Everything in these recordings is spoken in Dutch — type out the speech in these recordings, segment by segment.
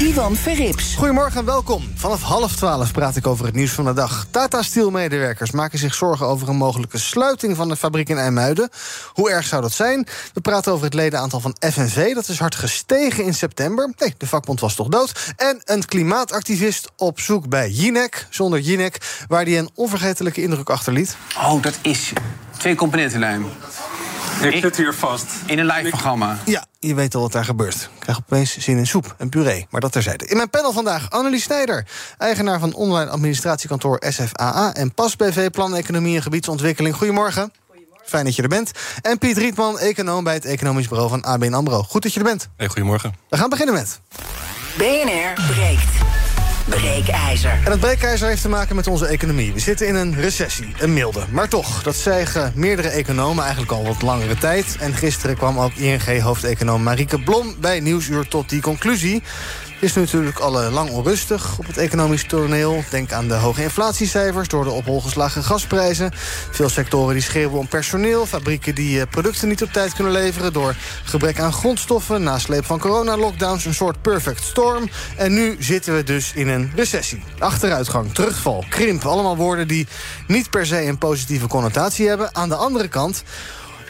Ivan Verrips. Goedemorgen en welkom. Vanaf half twaalf praat ik over het nieuws van de dag. Tata Steel-medewerkers maken zich zorgen over een mogelijke sluiting van de fabriek in IJmuiden. Hoe erg zou dat zijn? We praten over het ledenaantal van FNV. Dat is hard gestegen in september. Nee, de vakbond was toch dood. En een klimaatactivist op zoek bij Jinek, zonder Jinek, waar hij een onvergetelijke indruk achterliet. Oh, dat is twee componentenlijm. Ik zit hier vast. In een live programma. Ja, je weet al wat daar gebeurt. Ik krijg opeens zin in soep en puree, maar dat terzijde. In mijn panel vandaag Annelies Snijder, eigenaar van online administratiekantoor SFAA... en PAS BV, Plan Economie en Gebiedsontwikkeling. Goedemorgen. Fijn dat je er bent. En Piet Rietman, econoom bij het Economisch Bureau van ABN AMRO. Goed dat je er bent. Hey, goedemorgen. We gaan beginnen met... BNR breekt. Breekijzer. En het breekijzer heeft te maken met onze economie. We zitten in een recessie, een milde. Maar toch, dat zeggen meerdere economen eigenlijk al wat langere tijd. En gisteren kwam ook ING-hoofdeconoom Marieke Blom bij Nieuwsuur tot die conclusie. Is natuurlijk al eh, lang onrustig op het economisch toneel. Denk aan de hoge inflatiecijfers door de op hol geslagen gasprijzen. Veel sectoren die schreeuwen om personeel. Fabrieken die eh, producten niet op tijd kunnen leveren... door gebrek aan grondstoffen, nasleep van coronalockdowns... een soort perfect storm. En nu zitten we dus in een recessie. Achteruitgang, terugval, krimp. Allemaal woorden die niet per se een positieve connotatie hebben. Aan de andere kant...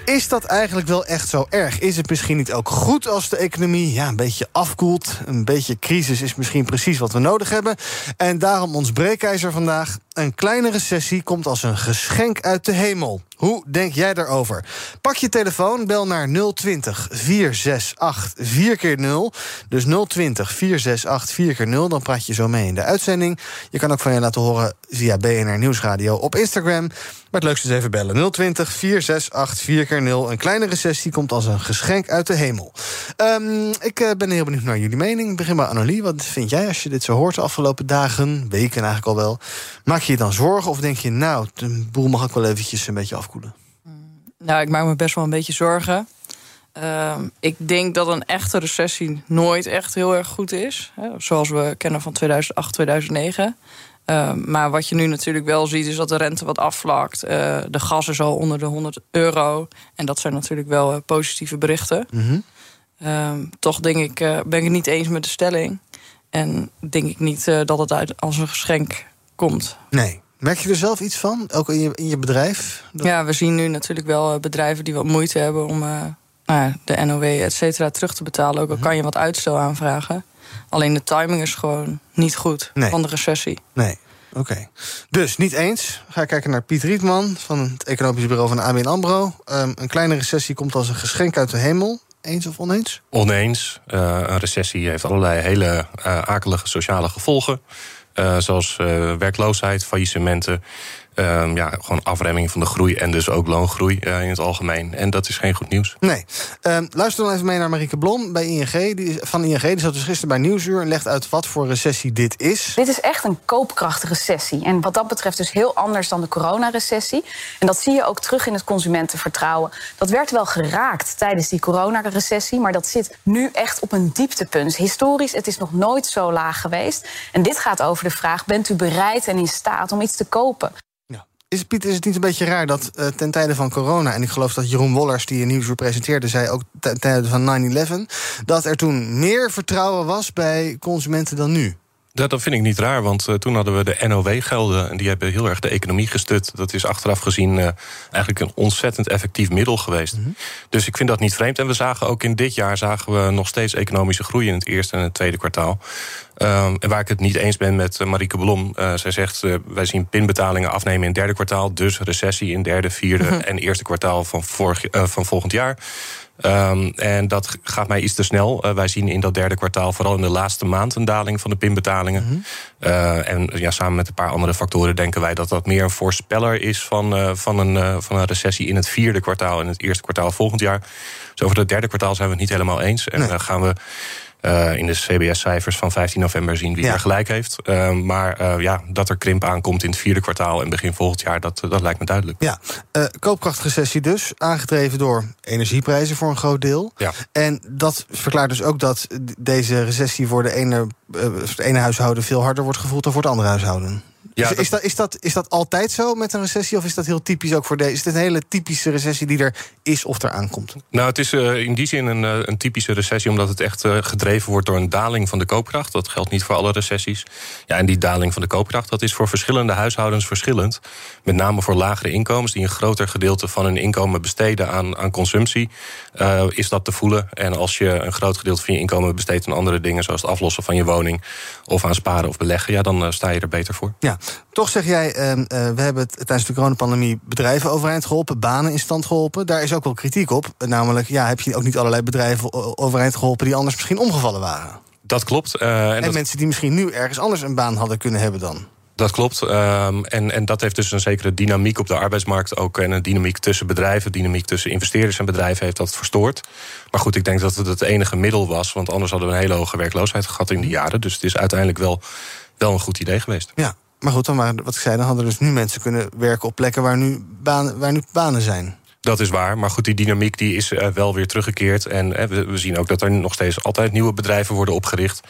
Is dat eigenlijk wel echt zo erg? Is het misschien niet ook goed als de economie ja, een beetje afkoelt? Een beetje crisis is misschien precies wat we nodig hebben. En daarom ons breekijzer vandaag. Een kleine recessie komt als een geschenk uit de hemel. Hoe denk jij daarover? Pak je telefoon, bel naar 020 468 4x0. Dus 020 468 4x0. Dan praat je zo mee in de uitzending. Je kan ook van je laten horen via BNR Nieuwsradio op Instagram. Maar het leukste is even bellen. 020 468 4x0. Een kleine recessie komt als een geschenk uit de hemel. Um, ik uh, ben heel benieuwd naar jullie mening. Ik begin bij Annelie. Wat vind jij als je dit zo hoort de afgelopen dagen, weken eigenlijk al wel? Maak je dan zorgen of denk je, nou, de boel mag ook wel eventjes een beetje afkoelen? Nou, ik maak me best wel een beetje zorgen. Uh, ik denk dat een echte recessie nooit echt heel erg goed is. Hè, zoals we kennen van 2008, 2009. Uh, maar wat je nu natuurlijk wel ziet, is dat de rente wat afvlakt. Uh, de gas is al onder de 100 euro. En dat zijn natuurlijk wel uh, positieve berichten. Mm -hmm. toch denk ik, eh, ben ik het niet eens met de stelling. En denk ik niet eh, dat het uit als een geschenk komt. Nee. Merk je er zelf iets van, ook in je, in je bedrijf? Dat... Ja, we zien nu natuurlijk wel uh, bedrijven die wat moeite hebben om uh, nou, de NOW et cetera terug te betalen. Ook al kan je wat uitstel aanvragen. Alleen de timing is gewoon niet goed nee. van de recessie. Nee. Oké. Okay. Dus niet eens. Ga ik kijken naar Piet Rietman van het Economisch Bureau van de ABN AMRO. Um, een kleine recessie komt als een geschenk uit de hemel. Eens of oneens? Oneens. Uh, een recessie heeft allerlei hele uh, akelige sociale gevolgen. Uh, zoals uh, werkloosheid, faillissementen. Uh, ja, gewoon afremming van de groei en dus ook loongroei uh, in het algemeen. En dat is geen goed nieuws. Nee. Uh, luister dan even mee naar Marieke Blom bij ING, die, van ING. Die zat dus gisteren bij Nieuwsuur en legt uit wat voor recessie dit is. Dit is echt een koopkrachtrecessie. En wat dat betreft dus heel anders dan de coronarecessie. En dat zie je ook terug in het consumentenvertrouwen. Dat werd wel geraakt tijdens die coronarecessie, maar dat zit nu echt op een dieptepunt. Historisch, het is nog nooit zo laag geweest. En dit gaat over de vraag, bent u bereid en in staat om iets te kopen? Is, Piet, is het niet een beetje raar dat uh, ten tijde van corona... en ik geloof dat Jeroen Wollers, die een nieuwsuur presenteerde... zei ook ten tijde van 9-11... dat er toen meer vertrouwen was bij consumenten dan nu? Dat, dat vind ik niet raar, want uh, toen hadden we de NOW-gelden... en die hebben heel erg de economie gestut. Dat is achteraf gezien uh, eigenlijk een ontzettend effectief middel geweest. Mm -hmm. Dus ik vind dat niet vreemd. En we zagen ook in dit jaar zagen we nog steeds economische groei... in het eerste en het tweede kwartaal. Um, en waar ik het niet eens ben met uh, Marieke Blom. Uh, zij zegt, uh, wij zien pinbetalingen afnemen in het derde kwartaal... dus recessie in derde, vierde mm -hmm. en eerste kwartaal van, vorig, van volgend jaar... Um, en dat gaat mij iets te snel. Uh, wij zien in dat derde kwartaal vooral in de laatste maand een daling van de pinbetalingen. Mm -hmm. uh, en ja, samen met een paar andere factoren denken wij dat dat meer een voorspeller is van, uh, van, een, van een recessie in het vierde kwartaal en het eerste kwartaal volgend jaar. Dus over het derde kwartaal zijn we het niet helemaal eens. En nee. gaan we. Eh, in de CBS-cijfers van 15 november zien wie Ja. er gelijk heeft. Eh, maar eh, ja, dat er krimp aankomt in het vierde kwartaal en begin volgend jaar, dat, dat lijkt me duidelijk. Ja, eh, koopkrachtrecessie dus, aangedreven door energieprijzen voor een groot deel. Ja. En dat verklaart dus ook dat deze recessie voor de ene, eh, voor het ene huishouden veel harder wordt gevoeld dan voor het andere huishouden. Ja, is, dat- is, dat, is, dat, is dat altijd zo met een recessie? Of is dat heel typisch ook voor deze? Is dit een hele typische recessie die er is of er aankomt? Nou, het is eh, in die zin een, eh, een typische recessie, omdat het echt eh, gedreven wordt door een daling van de koopkracht. Dat geldt niet voor alle recessies. Ja, en die daling van de koopkracht, dat is voor verschillende huishoudens verschillend. Met name voor lagere inkomens, die een groter gedeelte van hun inkomen besteden aan, aan consumptie, is dat te voelen. En als je een groot gedeelte van je inkomen besteedt aan andere dingen, zoals het aflossen van je woning of aan sparen of beleggen, ja, dan sta je er beter voor. Ja, toch zeg jij, ehm, eh, we hebben tijdens de coronapandemie bedrijven overeind geholpen, banen in stand geholpen. Daar is ook wel kritiek op. Namelijk, ja, heb je ook niet allerlei bedrijven overeind geholpen die anders misschien omgevallen waren? Dat klopt. eh, En, dat- mensen die misschien nu ergens anders een baan hadden kunnen hebben dan. Dat klopt. ehm, en, en dat heeft dus een zekere dynamiek op de arbeidsmarkt ook. En een dynamiek tussen bedrijven, dynamiek tussen investeerders en bedrijven heeft dat verstoord. Maar goed, ik denk dat het het enige middel was. Want anders hadden we een hele hoge werkloosheid gehad in die jaren. Dus het is uiteindelijk wel, wel een goed idee geweest. Ja, maar goed, dan waren, wat ik zei, dan hadden dus nu mensen kunnen werken op plekken waar nu banen, waar nu banen zijn. Dat is waar. Maar goed, die dynamiek die is eh, wel weer teruggekeerd. En eh, we, zien ook dat er nog steeds altijd nieuwe bedrijven worden opgericht.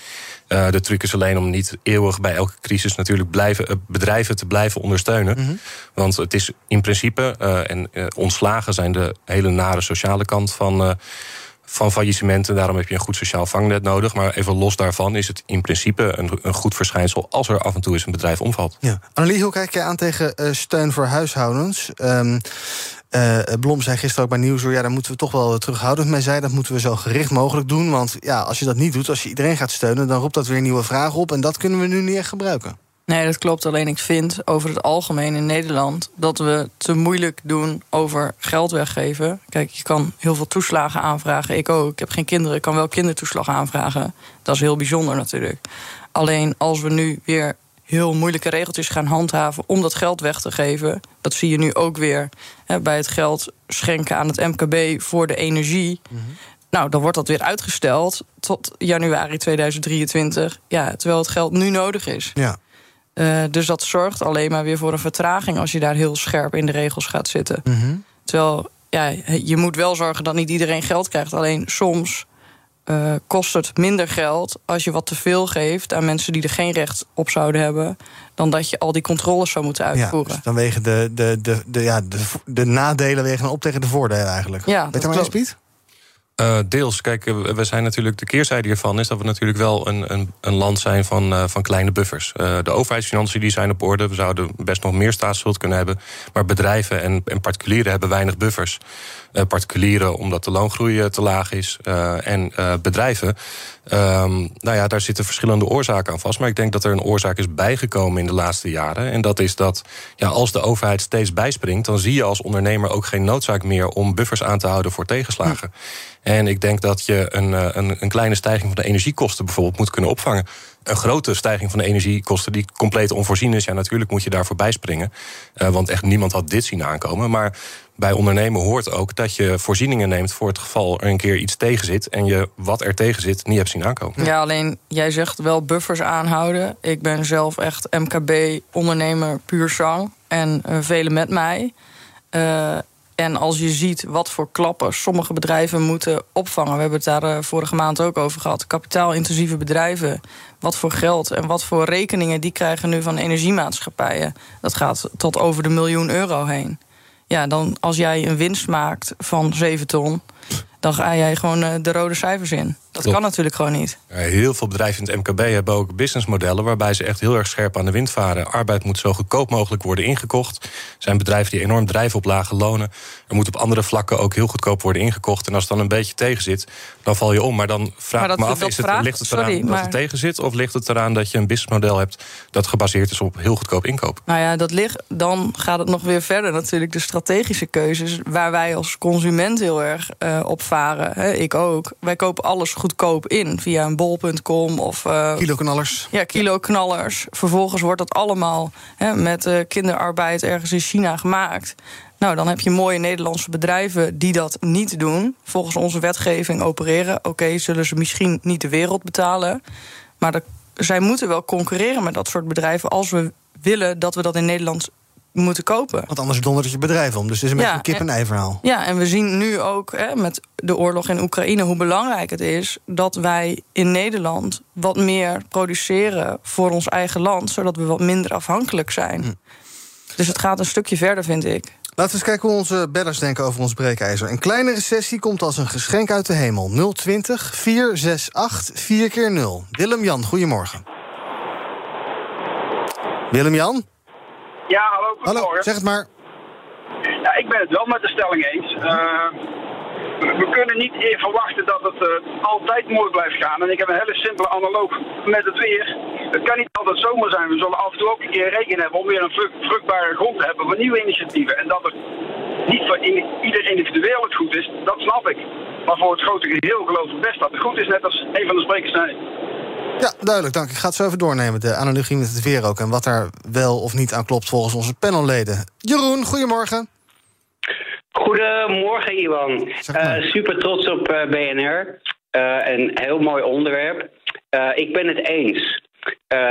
Eh, de truc is alleen om niet eeuwig bij elke crisis natuurlijk blijven, bedrijven te blijven ondersteunen. Want het is in principe, en ontslagen zijn de hele nare sociale kant van, van faillissementen. Daarom heb je een goed sociaal vangnet nodig. Maar even los daarvan is het in principe een, een goed verschijnsel als er af en toe eens een bedrijf omvalt. Ja. Annelie, hoe kijk jij aan tegen eh, steun voor huishoudens? Ehm, eh, Blom zei gisteren ook bij Nieuwsuur... ja, daar moeten we toch wel terughoudend mee zijn. Dat moeten we zo gericht mogelijk doen. Want ja, als je dat niet doet, als je iedereen gaat steunen... dan roept dat weer nieuwe vragen op. En dat kunnen we nu niet echt gebruiken. Nee, dat klopt. Alleen ik vind over het algemeen in Nederland dat we te moeilijk doen over geld weggeven. Kijk, je kan heel veel toeslagen aanvragen. Ik ook. Ik heb geen kinderen. Ik kan wel kindertoeslag aanvragen. Dat is heel bijzonder natuurlijk. Alleen als we nu weer heel moeilijke regeltjes gaan handhaven om dat geld weg te geven. Dat zie je nu ook weer hè, bij het geld schenken aan het MKB voor de energie. Nou, dan wordt dat weer uitgesteld tot januari 2023. Ja, terwijl het geld nu nodig is. Ja. Uh, dus dat zorgt alleen maar weer voor een vertraging als je daar heel scherp in de regels gaat zitten. Mhm. Terwijl ja, je moet wel zorgen dat niet iedereen geld krijgt. Alleen soms uh, kost het minder geld als je wat te veel geeft aan mensen die er geen recht op zouden hebben. Dan dat je al die controles zou moeten uitvoeren. Ja, dus dan wegen de, de, de, de, ja, de, de nadelen wegen op tegen de voordelen eigenlijk. Ja, Weet dat je maar eens. Piet? Uh, deels. Kijk, uh, we zijn natuurlijk. De keerzijde hiervan is dat we natuurlijk wel een, een, een land zijn van, uh, van kleine buffers. de overheidsfinanciën die zijn op orde. We zouden best nog meer staatsschuld kunnen hebben. Maar bedrijven en, en particulieren hebben weinig buffers. particulieren omdat de loongroei te laag is. en bedrijven. Um, nou ja, daar zitten verschillende oorzaken aan vast. Maar ik denk dat er een oorzaak is bijgekomen in de laatste jaren. En dat is dat ja, als de overheid steeds bijspringt, dan zie je als ondernemer ook geen noodzaak meer om buffers aan te houden voor tegenslagen. En ik denk dat je een, een, een kleine stijging van de energiekosten bijvoorbeeld moet kunnen opvangen. Een grote stijging van de energiekosten die compleet onvoorzien is, ja, natuurlijk moet je daarvoor bijspringen. Uh, want echt niemand had dit zien aankomen. Maar bij ondernemen hoort ook dat je voorzieningen neemt voor het geval er een keer iets tegen zit en je wat er tegen zit niet hebt zien aankomen. Ja, alleen jij zegt wel buffers aanhouden. Ik ben zelf echt MKB-ondernemer puur zang en uh, velen met mij. Uh, en als je ziet wat voor klappen sommige bedrijven moeten opvangen. We hebben het daar uh, vorige maand ook over gehad. Kapitaalintensieve bedrijven. Wat voor geld en wat voor rekeningen die krijgen nu van energiemaatschappijen. Dat gaat tot over de miljoen euro heen. Ja, dan als jij een winst maakt van 7 ton, dan ga jij gewoon uh, de rode cijfers in. Dat Klopt. kan natuurlijk gewoon niet. Heel veel bedrijven in het MKB hebben ook businessmodellen waarbij ze echt heel erg scherp aan de wind varen. Arbeid moet zo goedkoop mogelijk worden ingekocht. Er zijn bedrijven die enorm drijven op lage lonen. Er moet op andere vlakken ook heel goedkoop worden ingekocht. En als het dan een beetje tegen zit, dan val je om. Maar dan vraag maar ik me af: is het, ligt het eraan sorry, dat maar... het tegen zit? Of ligt het eraan dat je een businessmodel hebt dat gebaseerd is op heel goedkoop inkoop? Nou ja, dat ligt, dan gaat het nog weer verder. Natuurlijk de strategische keuzes waar wij als consument heel erg uh, op varen. Ik ook. Wij kopen alles goed goedkoop in via een bol.com of. Uh, kiloknallers. Ja, kiloknallers. Vervolgens wordt dat allemaal hè, met uh, kinderarbeid ergens in China gemaakt. Nou, dan heb je mooie Nederlandse bedrijven die dat niet doen. Volgens onze wetgeving opereren. Oké, zullen ze misschien niet de wereld betalen. Maar de, zij moeten wel concurreren met dat soort bedrijven als we willen dat we dat in Nederland moeten kopen. Want anders dondert je bedrijf om. Dus het is een beetje een kip-en-ei verhaal. Ja, en we zien nu ook hè, met de oorlog in Oekraïne hoe belangrijk het is dat wij in Nederland wat meer produceren voor ons eigen land, zodat we wat minder afhankelijk zijn. Hm. Dus het gaat een stukje verder, vind ik. Laten we eens kijken hoe onze bellers denken over ons breekijzer. Een kleine recessie komt als een geschenk uit de hemel. 020 468 4 keer 0 Willem-Jan, goedemorgen. Willem-Jan? Ja, hallo, Hallo, zeg het maar. Ja, ik ben het wel met de stelling eens. Uh, we kunnen niet verwachten dat het uh, altijd mooi blijft gaan. En ik heb een hele simpele analoog met het weer. Het kan niet altijd zomer zijn. We zullen af en toe ook een keer regen hebben om weer een vruchtbare grond te hebben voor nieuwe initiatieven. En dat het niet voor ieder individueel het goed is, dat snap ik. Maar voor het grote geheel geloof ik best dat het goed is, net als een van de sprekers zei. Ja, duidelijk, dank. Ik ga het zo even doornemen, de analogie met het weer ook... en wat daar wel of niet aan klopt volgens onze panelleden. Jeroen, goedemorgen. Goedemorgen, Iwan. Uh, super trots op uh, eh, BNR. Uh, eh, een heel mooi onderwerp. ik ben het eens,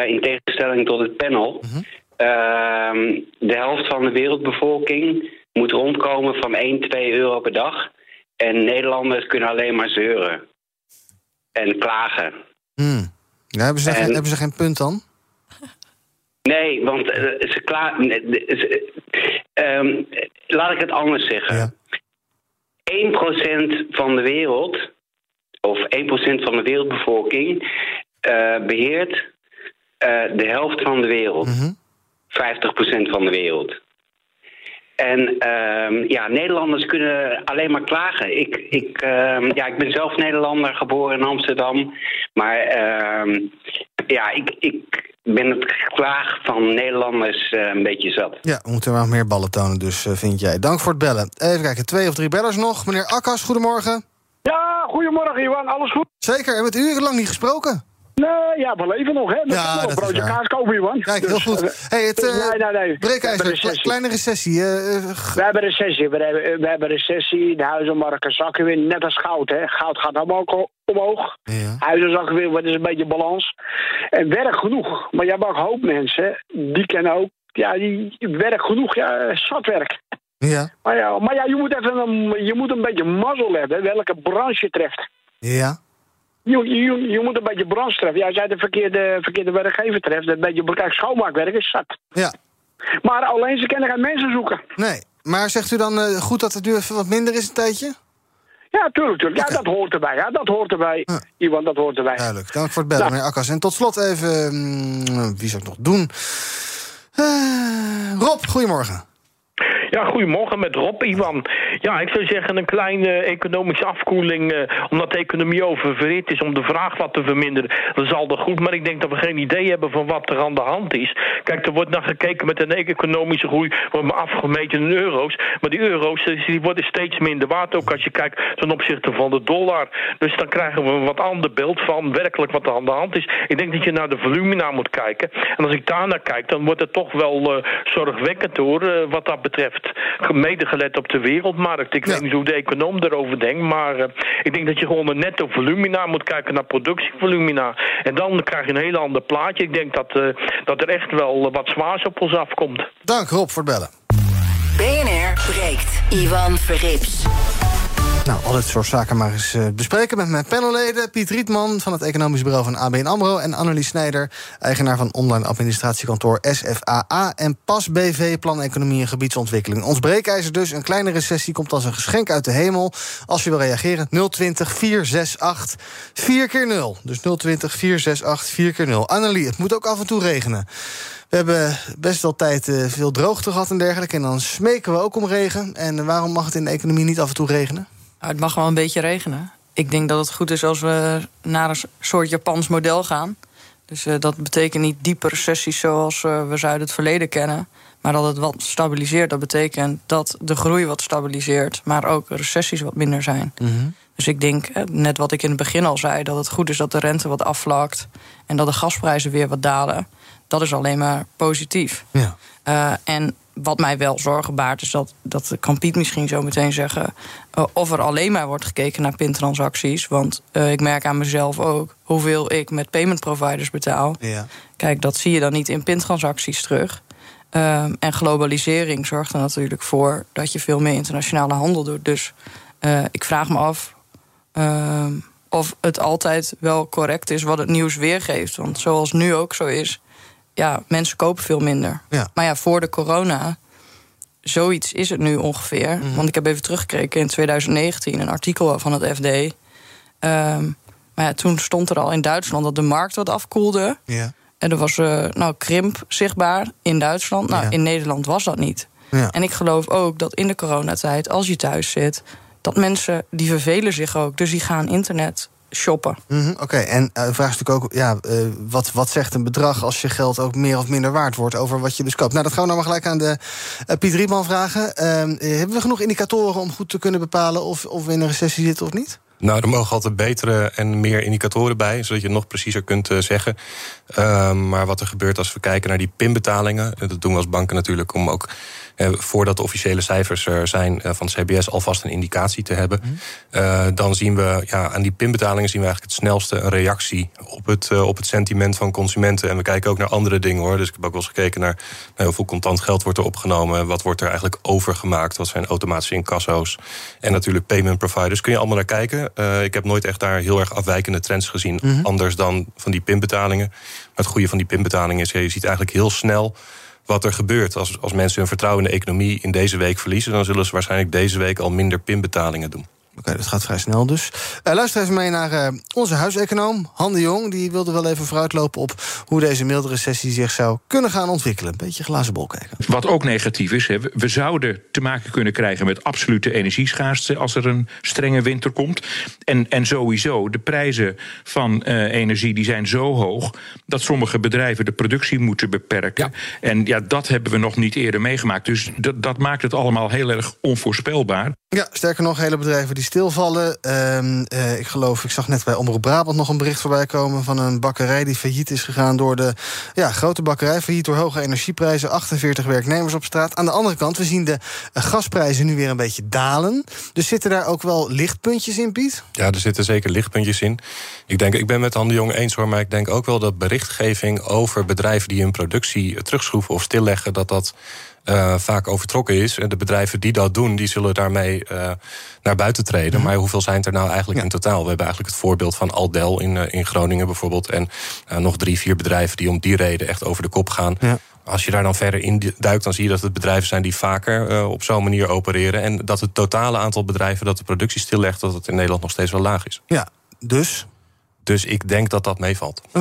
in tegenstelling tot het panel. Mhm. Ehm, de helft van de wereldbevolking moet rondkomen van 1, 2 euro per dag. En Nederlanders kunnen alleen maar zeuren en klagen. Hmm. Ja, hebben, ze geen, hebben ze geen punt dan? Nee, want uh, ze klaar. Um, laat ik het anders zeggen. Ja. 1% van de wereld, of 1% van de wereldbevolking, uh, beheert uh, de helft van de wereld. Mm -hmm. 50% van de wereld. En uh, ja, Nederlanders kunnen alleen maar klagen. Ik, ik, uh, ja, ik ben zelf Nederlander, geboren in Amsterdam. Maar uh, ja, ik, ik ben het klaag van Nederlanders uh, een beetje zat. Ja, we moeten wel meer ballen tonen, dus uh, vind jij. Dank voor het bellen. Even kijken, twee of drie bellers nog. Meneer Akkas, goedemorgen. Ja, goedemorgen Iwan, alles goed? Zeker, en met u lang niet gesproken. Nee, ja, we leven nog, hè. Dat ja, dat een broodje kaas kopen, Iwan. Kijk, heel dus, goed. Uh, hey, het uh, nee, nee, nee. breekijzer, kleine recessie. Uh, we hebben recessie, we hebben, we hebben recessie. De huizenmarkten zakken weer, net als goud, hè. Goud gaat allemaal omhoog. Ja. Huizen zakken weer, wat is een beetje balans. En werk genoeg. Maar je hebt ook hoop mensen, die kennen ook, ja, die werk genoeg, ja, zat werk. Ja. Maar ja, maar ja je, moet even een, je moet een beetje mazzel hebben, welke branche je treft. Ja. Je, je, je, moet een beetje branche treffen. Ja, als jij de verkeerde, verkeerde werkgever treft, een beetje kijk, schoonmaakwerk is zat. Ja. Maar alleen ze kunnen geen mensen zoeken. Nee, maar zegt u dan uh, goed dat het nu even wat minder is een tijdje? Ja, tuurlijk, tuurlijk. Ja, dat hoort erbij. Ja, dat hoort erbij. Ja. Iwan, dat hoort erbij. Duidelijk. Dank voor het bellen, meneer Akkas. En tot slot even... Mm, wie zou ik nog doen? Uh, Rob, goedemorgen. Ja, goedemorgen met Rob, Ivan. Ja, ik zou zeggen een kleine economische afkoeling... Uh, omdat de economie oververhit is om de vraag wat te verminderen. Dat is al goed, maar ik denk dat we geen idee hebben van wat er aan de hand is. Kijk, er wordt naar gekeken met een economische groei... wordt afgemeten in euro's. Maar die euro's die worden steeds minder waard, ook als je kijkt ten opzichte van de dollar. Dus dan krijgen we een wat ander beeld van werkelijk wat er aan de hand is. Ik denk dat je naar de volumina moet kijken. En als ik daar naar kijk, dan wordt het toch wel uh, zorgwekkend hoor, wat dat betreft mede gelet op de wereldmarkt. Ik weet niet hoe de econoom erover denkt, maar uh, ik denk dat je gewoon een netto volumina moet kijken naar productievolumina. En dan krijg je een heel ander plaatje. Ik denk dat, uh, dat er echt wel wat zwaars op ons afkomt. Dank Rob voor het bellen. BNR breekt. Ivan Verrips. Nou, al dit soort zaken maar eens uh, bespreken met mijn panelleden. Piet Rietman van het Economisch Bureau van ABN AMRO... en Annelies Snijder, eigenaar van online administratiekantoor SFAA... en PAS BV, Plan Economie en Gebiedsontwikkeling. Ons breekijzer dus, een kleine recessie komt als een geschenk uit de hemel. Als je wil reageren, 020 468 4 keer 0 Dus 020 468 4 keer 0 Annelie, het moet ook af en toe regenen. We hebben best wel tijd uh, veel droogte gehad en dergelijke... en dan smeken we ook om regen. En waarom mag het in de economie niet af en toe regenen? Nou, het mag wel een beetje regenen. Ik denk dat het goed is als we naar een soort Japans model gaan. Dus uh, dat betekent niet diepe recessies zoals uh, we ze uit het verleden kennen. Maar dat het wat stabiliseert. Dat betekent dat de groei wat stabiliseert. Maar ook recessies wat minder zijn. Mhm. Dus ik denk, net wat ik in het begin al zei, dat het goed is dat de rente wat afvlakt. En dat de gasprijzen weer wat dalen. Dat is alleen maar positief. Ja. Uh, en wat mij wel zorgen baart, is dat, dat kan Piet misschien zo meteen zeggen. Uh, of er alleen maar wordt gekeken naar pintransacties. Want uh, ik merk aan mezelf ook hoeveel ik met payment providers betaal. Ja. Kijk, dat zie je dan niet in pintransacties terug. Uh, en globalisering zorgt er natuurlijk voor dat je veel meer internationale handel doet. Dus uh, ik vraag me af uh, of het altijd wel correct is wat het nieuws weergeeft. Want zoals nu ook zo is, ja, mensen kopen veel minder. Ja. Maar ja, voor de corona, zoiets is het nu ongeveer. Mhm. Want ik heb even teruggekeken in 2019 een artikel van het FD. Um, maar ja, toen stond er al in Duitsland dat de markt wat afkoelde. Ja. En er was uh, nou krimp zichtbaar in Duitsland. Nou, Ja. in Nederland was dat niet. Ja. En ik geloof ook dat in de coronatijd, als je thuis zit, dat mensen die vervelen zich ook. Dus die gaan internet shoppen. Mhm, Oké, en eh, de vraag is natuurlijk ook, ja, eh, wat, wat zegt een bedrag als je geld ook meer of minder waard wordt over wat je dus koopt? Nou, dat gaan we nou maar gelijk aan de eh, Piet Rietman vragen. Ehm, eh, hebben we genoeg indicatoren om goed te kunnen bepalen of, of we in een recessie zitten of niet? Nou, er mogen altijd betere en meer indicatoren bij, zodat je het nog preciezer kunt uh, zeggen. Uh, maar wat er gebeurt als we kijken naar die pinbetalingen, dat doen we als banken natuurlijk om ook voordat de officiële cijfers er zijn eh, van CBS alvast een indicatie te hebben. Mm. Uh, dan zien we ja, aan die pinbetalingen zien we eigenlijk het snelste een reactie op het, op het sentiment van consumenten. En we kijken ook naar andere dingen hoor. Dus ik heb ook wel eens gekeken naar nou, hoeveel contant geld wordt er opgenomen, wat wordt er eigenlijk overgemaakt, wat zijn automatische incasso's en natuurlijk payment providers. Kun je allemaal naar kijken. Uh, ik heb nooit echt daar heel erg afwijkende trends gezien, Mhm. anders dan van die pinbetalingen. Maar het goede van die pinbetalingen is, ja, je ziet eigenlijk heel snel wat er gebeurt. Als, als mensen hun vertrouwen in de economie in deze week verliezen, dan zullen ze waarschijnlijk deze week al minder pinbetalingen doen. Oké, okay, dat gaat vrij snel dus. Uh, luister even mee naar uh, onze huiseconoom, Han de Jong. Die wilde wel even vooruitlopen op hoe deze milde recessie zich zou kunnen gaan ontwikkelen. Een beetje glazen bol kijken. Wat ook negatief is, hè, we zouden te maken kunnen krijgen met absolute energieschaarste als er een strenge winter komt. En, en sowieso, de prijzen van uh, energie die zijn zo hoog dat sommige bedrijven de productie moeten beperken. Ja. En ja, dat hebben we nog niet eerder meegemaakt. Dus dat, dat maakt het allemaal heel erg onvoorspelbaar. Ja, sterker nog, hele bedrijven die stilvallen. Uh, uh, ik geloof, ik zag net bij Omroep Brabant nog een bericht voorbij komen... van een bakkerij die failliet is gegaan door de ja, grote bakkerij. Failliet door hoge energieprijzen, 48 werknemers op straat. Aan de andere kant, we zien de uh, gasprijzen nu weer een beetje dalen. Dus zitten daar ook wel lichtpuntjes in, Piet? Ja, er zitten zeker lichtpuntjes in. Ik, denk, ik ben met Han de Jong eens hoor, maar ik denk ook wel dat berichtgeving... over bedrijven die hun productie terugschroeven of stilleggen... dat dat uh, vaak overtrokken is. En de bedrijven die dat doen, die zullen daarmee uh, naar buiten treden. Mm -hmm. Maar hoeveel zijn er nou eigenlijk ja. in totaal? We hebben eigenlijk het voorbeeld van Aldel in, uh, in Groningen bijvoorbeeld. En nog drie, vier bedrijven die om die reden echt over de kop gaan. Ja. Als je daar dan verder in duikt, dan zie je dat het bedrijven zijn die vaker op zo'n manier opereren. En dat het totale aantal bedrijven dat de productie stillegt, dat het in Nederland nog steeds wel laag is. Ja, dus dus ik denk dat dat meevalt. Oké.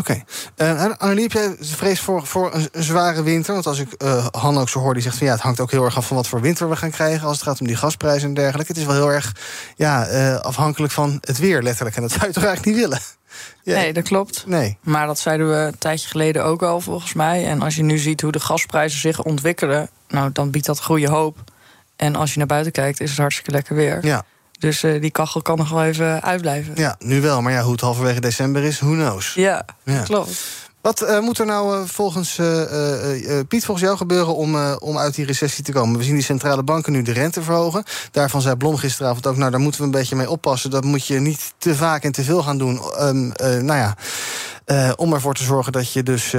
Okay. Uh, Annelie, heb jij vrees voor, voor een, zware winter? Want als ik uh, Han ook zo hoor, die zegt van ja, het hangt ook heel erg af van wat voor winter we gaan krijgen als het gaat om die gasprijzen en dergelijke. Het is wel heel erg ja, uh, afhankelijk van het weer, letterlijk. En dat zou je toch eigenlijk niet willen? Ja. Nee, dat klopt. Nee. Maar dat zeiden we een tijdje geleden ook al, volgens mij. En als je nu ziet hoe de gasprijzen zich ontwikkelen, nou, dan biedt dat goede hoop. En als je naar buiten kijkt, is het hartstikke lekker weer. Ja. Dus uh, die kachel kan nog wel even uitblijven. Ja, nu wel. Maar ja, hoe het halverwege december is, who knows. Ja, ja. klopt. Wat uh, moet er nou uh, volgens Piet, volgens jou gebeuren om, om uit die recessie te komen? We zien die centrale banken nu de rente verhogen. Daarvan zei Blom gisteravond ook, nou daar moeten we een beetje mee oppassen. Dat moet je niet te vaak en te veel gaan doen. Um, nou ja. Om ervoor te zorgen dat je dus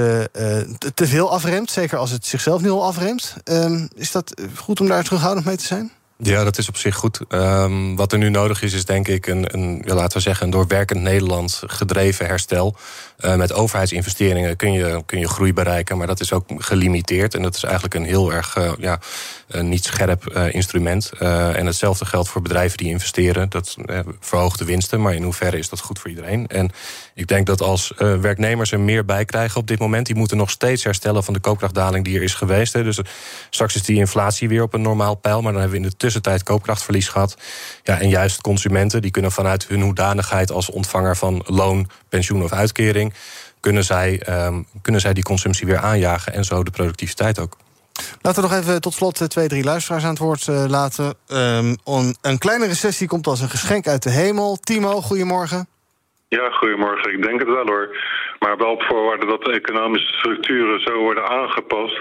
te veel afremt. Zeker als het zichzelf nu al afremt. Um, is dat goed om daar terughoudend mee te zijn? Ja, dat is op zich goed. Um, wat er nu nodig is, is denk ik een, een ja, laten we zeggen, een doorwerkend Nederland gedreven herstel. Uh, met overheidsinvesteringen kun je, kun je groei bereiken, maar dat is ook gelimiteerd. En dat is eigenlijk een heel erg uh, ja, een niet scherp uh, instrument. en hetzelfde geldt voor bedrijven die investeren. Dat verhoogt de winsten, maar in hoeverre is dat goed voor iedereen? En ik denk dat als werknemers er meer bij krijgen op dit moment, die moeten nog steeds herstellen van de koopkrachtdaling die er is geweest. Hè. Dus straks is die inflatie weer op een normaal pijl, maar dan hebben we in de tussentijd koopkrachtverlies gehad. Ja, en juist consumenten die kunnen vanuit hun hoedanigheid als ontvanger van loon, pensioen of uitkering kunnen zij, ehm, kunnen zij die consumptie weer aanjagen en zo de productiviteit ook. Laten we nog even tot slot eh, twee, drie luisteraars aan het woord uh, laten. Um, een kleine recessie komt als een geschenk uit de hemel. Timo, goedemorgen. Ja, goedemorgen. Ik denk het wel hoor. Maar wel op voorwaarde dat de economische structuren zo worden aangepast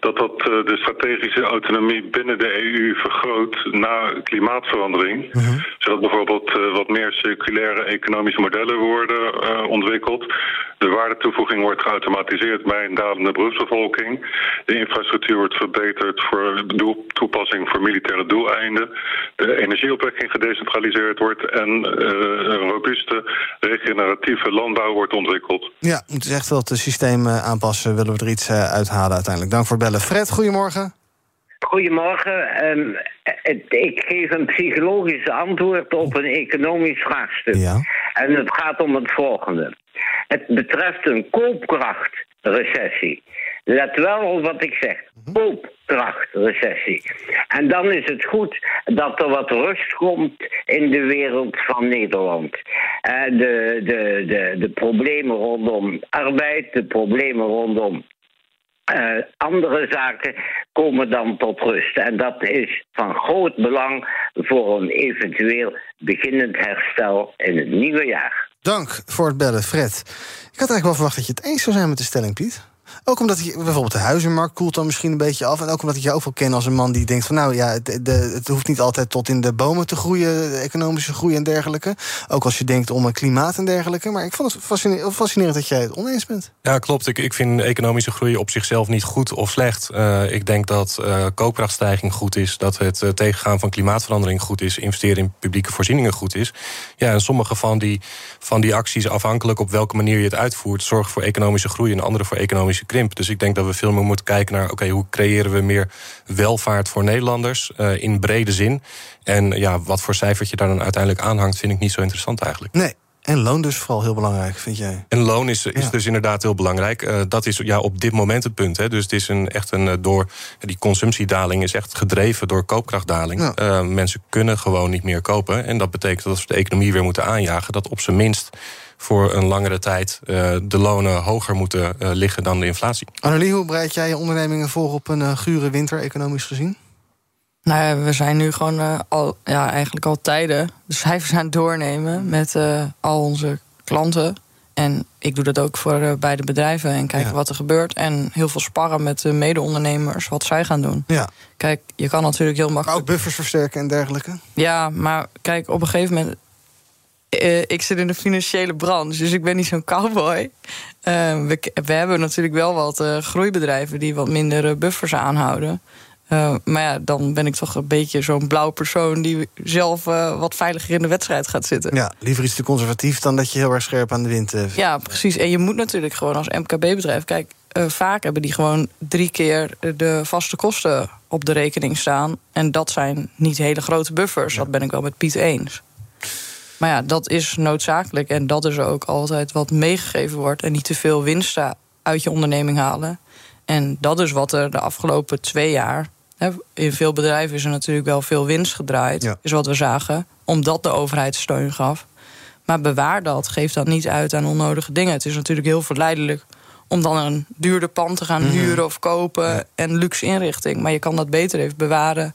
dat dat eh, de strategische autonomie binnen de EU vergroot na klimaatverandering. Mhm. Zodat bijvoorbeeld uh, wat meer circulaire economische modellen worden uh, ontwikkeld. De waardetoevoeging wordt geautomatiseerd bij een dalende beroepsbevolking. De infrastructuur wordt verbeterd voor toepassing voor militaire doeleinden. De energieopwekking gedecentraliseerd wordt en een robuuste regeneratieve landbouw wordt ontwikkeld. Ja, het is echt wel het systeem aanpassen. Willen we er iets uithalen uiteindelijk. Dank voor het bellen. Fred, goedemorgen. Goedemorgen. Um, ik geef een psychologisch antwoord op een economisch vraagstuk. Ja. En het gaat om het volgende. Het betreft een koopkrachtrecessie. Let wel op wat ik zeg. Mhm. Koopkrachtrecessie. En dan is het goed dat er wat rust komt in de wereld van Nederland. De, de, de, de problemen rondom arbeid, de problemen rondom uh, andere zaken komen dan tot rust. En dat is van groot belang voor een eventueel beginnend herstel in het nieuwe jaar. Dank voor het bellen, Fred. Ik had eigenlijk wel verwacht dat je het eens zou zijn met de stelling, Piet. Ook omdat je, bijvoorbeeld de huizenmarkt koelt dan misschien een beetje af. En ook omdat ik je ook wel ken als een man die denkt van nou ja, het, de, het hoeft niet altijd tot in de bomen te groeien, economische groei en dergelijke. Ook als je denkt om een klimaat en dergelijke. Maar ik vond het fascinerend, dat jij het oneens bent. Ja, klopt. Ik, ik vind economische groei op zichzelf niet goed of slecht. Uh, ik denk dat uh, koopkrachtstijging goed is, dat het uh, tegengaan van klimaatverandering goed is, investeren in publieke voorzieningen goed is. Ja, en sommige van die, van die acties, afhankelijk op welke manier je het uitvoert, zorgen voor economische groei en andere voor economische krimp. Dus ik denk dat we veel meer moeten kijken naar... oké, hoe creëren we meer welvaart voor Nederlanders uh, in brede zin? En ja, wat voor cijfertje daar dan uiteindelijk aanhangt... vind ik niet zo interessant eigenlijk. Nee, en loon dus vooral heel belangrijk, vind jij? En loon is, is dus inderdaad heel belangrijk. Uh, dat is ja, op dit moment het punt. Hè. Dus het is een, echt een uh, door. Die consumptiedaling is echt gedreven door koopkrachtdaling. Ja. Uh, mensen kunnen gewoon niet meer kopen. En dat betekent dat als we de economie weer moeten aanjagen, dat op zijn minst voor een langere tijd uh, de lonen hoger moeten uh, liggen dan de inflatie. Annelie, hoe bereid jij je ondernemingen voor op een uh, gure winter, economisch gezien? Nou ja, we zijn nu gewoon al, ja, eigenlijk al tijden de cijfers aan het doornemen met al onze klanten. En ik doe dat ook voor beide bedrijven en kijken ja. wat er gebeurt. En heel veel sparren met de mede-ondernemers wat zij gaan doen. Ja. Kijk, je kan natuurlijk heel makkelijk. ook buffers versterken en dergelijke? Ja, maar kijk, op een gegeven moment uh, ik zit in de financiële branche, dus ik ben niet zo'n cowboy. Uh, we, we, hebben natuurlijk wel wat uh, groeibedrijven die wat minder buffers aanhouden. maar ja, dan ben ik toch een beetje zo'n blauw persoon die zelf wat veiliger in de wedstrijd gaat zitten. Ja, liever iets te conservatief dan dat je heel erg scherp aan de wind. ja, precies. En je moet natuurlijk gewoon als MKB-bedrijf. Kijk, vaak hebben die gewoon drie keer de vaste kosten op de rekening staan. En dat zijn niet hele grote buffers. Ja. Dat ben ik wel met Piet eens. Maar ja, dat is noodzakelijk. En dat is ook altijd wat meegegeven wordt. En niet te veel winst uit je onderneming halen. En dat is wat er de afgelopen twee jaar. in veel bedrijven is er natuurlijk wel veel winst gedraaid. Is wat we zagen. Omdat de overheid steun gaf. Maar bewaar dat. Geef dat niet uit aan onnodige dingen. Het is natuurlijk heel verleidelijk om dan een duurder pand te gaan mhm. huren of kopen. En luxe inrichting. Maar je kan dat beter even bewaren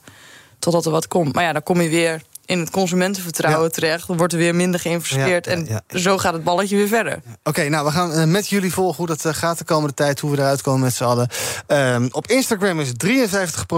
totdat er wat komt. Maar ja, dan kom je weer in het consumentenvertrouwen terecht. Dan wordt er weer minder geïnvesteerd. en zo gaat het balletje weer verder. Oké, nou, we gaan uh, met jullie volgen hoe dat uh, gaat de komende tijd. Hoe we eruit komen met z'n allen. Uh, op Instagram is 53%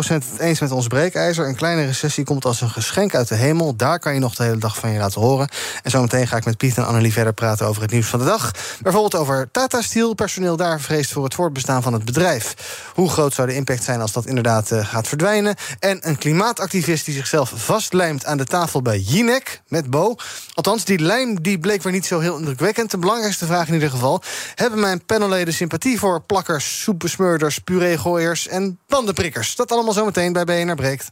het eens met ons breekijzer. Een kleine recessie komt als een geschenk uit de hemel. Daar kan je nog de hele dag van je laten horen. En zometeen ga ik met Piet en Annelie verder praten over het nieuws van de dag. Bijvoorbeeld over Tata Steel. Personeel daar vreest voor het voortbestaan van het bedrijf. Hoe groot zou de impact zijn als dat inderdaad uh, gaat verdwijnen? En een klimaatactivist die zichzelf vastlijmt aan de tafel bij Jinek met Bo. Althans, die lijm die bleek weer niet zo heel indrukwekkend. De belangrijkste vraag in ieder geval. Hebben mijn panelleden sympathie voor plakkers, soepbesmeurders, pureegooiers en bandenprikkers? Dat allemaal zometeen bij BNR Breekt.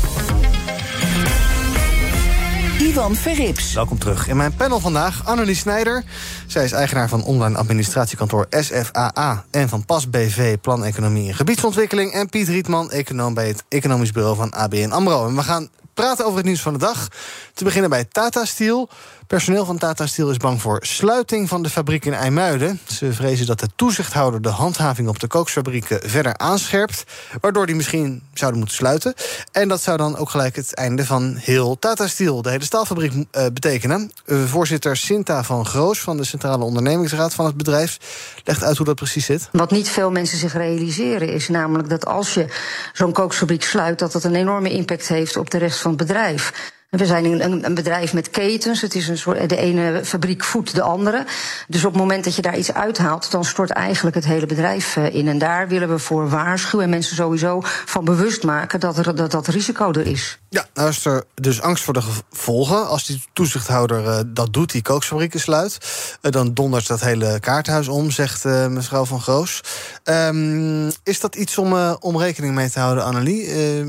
Ivan Verrips. Welkom terug. In mijn panel vandaag Annelie Snijder. Zij is eigenaar van online administratiekantoor SFAA... en van PAS BV, Plan Economie en Gebiedsontwikkeling... en Piet Rietman, econoom bij het Economisch Bureau van ABN AMRO. En we gaan praten over het nieuws van de dag. Te beginnen bij Tata Steel. Personeel van Tata Steel is bang voor sluiting van de fabriek in IJmuiden. Ze vrezen dat de toezichthouder de handhaving op de kooksfabrieken verder aanscherpt, waardoor die misschien zouden moeten sluiten. En dat zou dan ook gelijk het einde van heel Tata Steel, de hele staalfabriek, uh, betekenen. Uh, voorzitter Sinta van Groos van de Centrale Ondernemingsraad van het bedrijf legt uit hoe dat precies zit. Wat niet veel mensen zich realiseren is namelijk dat als je zo'n kooksfabriek sluit, dat dat een enorme impact heeft op de rest van het bedrijf. We zijn een, een, bedrijf met ketens. Het is een soort, de ene fabriek voedt de andere. Dus op het moment dat je daar iets uithaalt, dan stort eigenlijk het hele bedrijf eh, in. En daar willen we voor waarschuwen en mensen sowieso van bewust maken dat er, dat, risico er is. Ja, nou is er dus angst voor de gevolgen. Als die toezichthouder uh, dat doet, die kookfabrieken sluit, uh, dan dondert dat hele kaarthuis om, zegt mevrouw van Groos. Um, is dat iets om, om rekening mee te houden, Annelie? Ehm,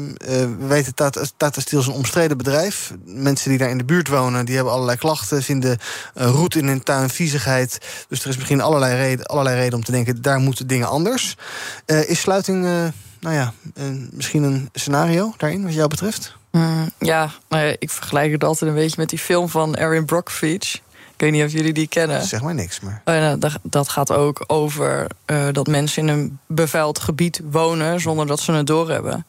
we weten Tata, Tata Steel is een omstreden bedrijf mensen die daar in de buurt wonen, die hebben allerlei klachten, vinden uh, roet in hun tuin, viezigheid. Dus er is misschien allerlei reden, allerlei reden om te denken, daar moeten dingen anders. Uh, is sluiting, uh, nou ja, misschien een scenario daarin, wat jou betreft? Mm, ja, nou ik vergelijk het altijd een beetje met die film van Erin Brockovich. Ik weet niet of jullie die kennen. Zeg maar niks, maar. Oh, dat, dat, gaat ook over uh, dat mensen in een bevuild gebied wonen zonder dat ze het doorhebben.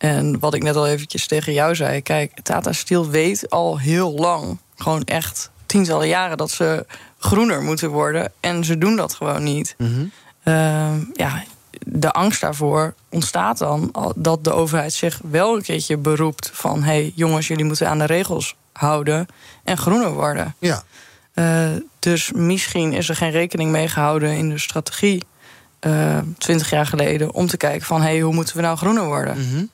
En wat ik net al eventjes tegen jou zei, kijk, Tata Steel weet al heel lang, gewoon echt tientallen jaren, dat ze groener moeten worden. En ze doen dat gewoon niet. Mm -hmm. uh, ja, de angst daarvoor ontstaat dan dat de overheid zich wel een keertje beroept van: hé hey, jongens, jullie moeten aan de regels houden en groener worden. Ja. Uh, dus misschien is er geen rekening mee gehouden in de strategie uh, twintig jaar geleden om te kijken van: hey, hoe moeten we nou groener worden? Mm -hmm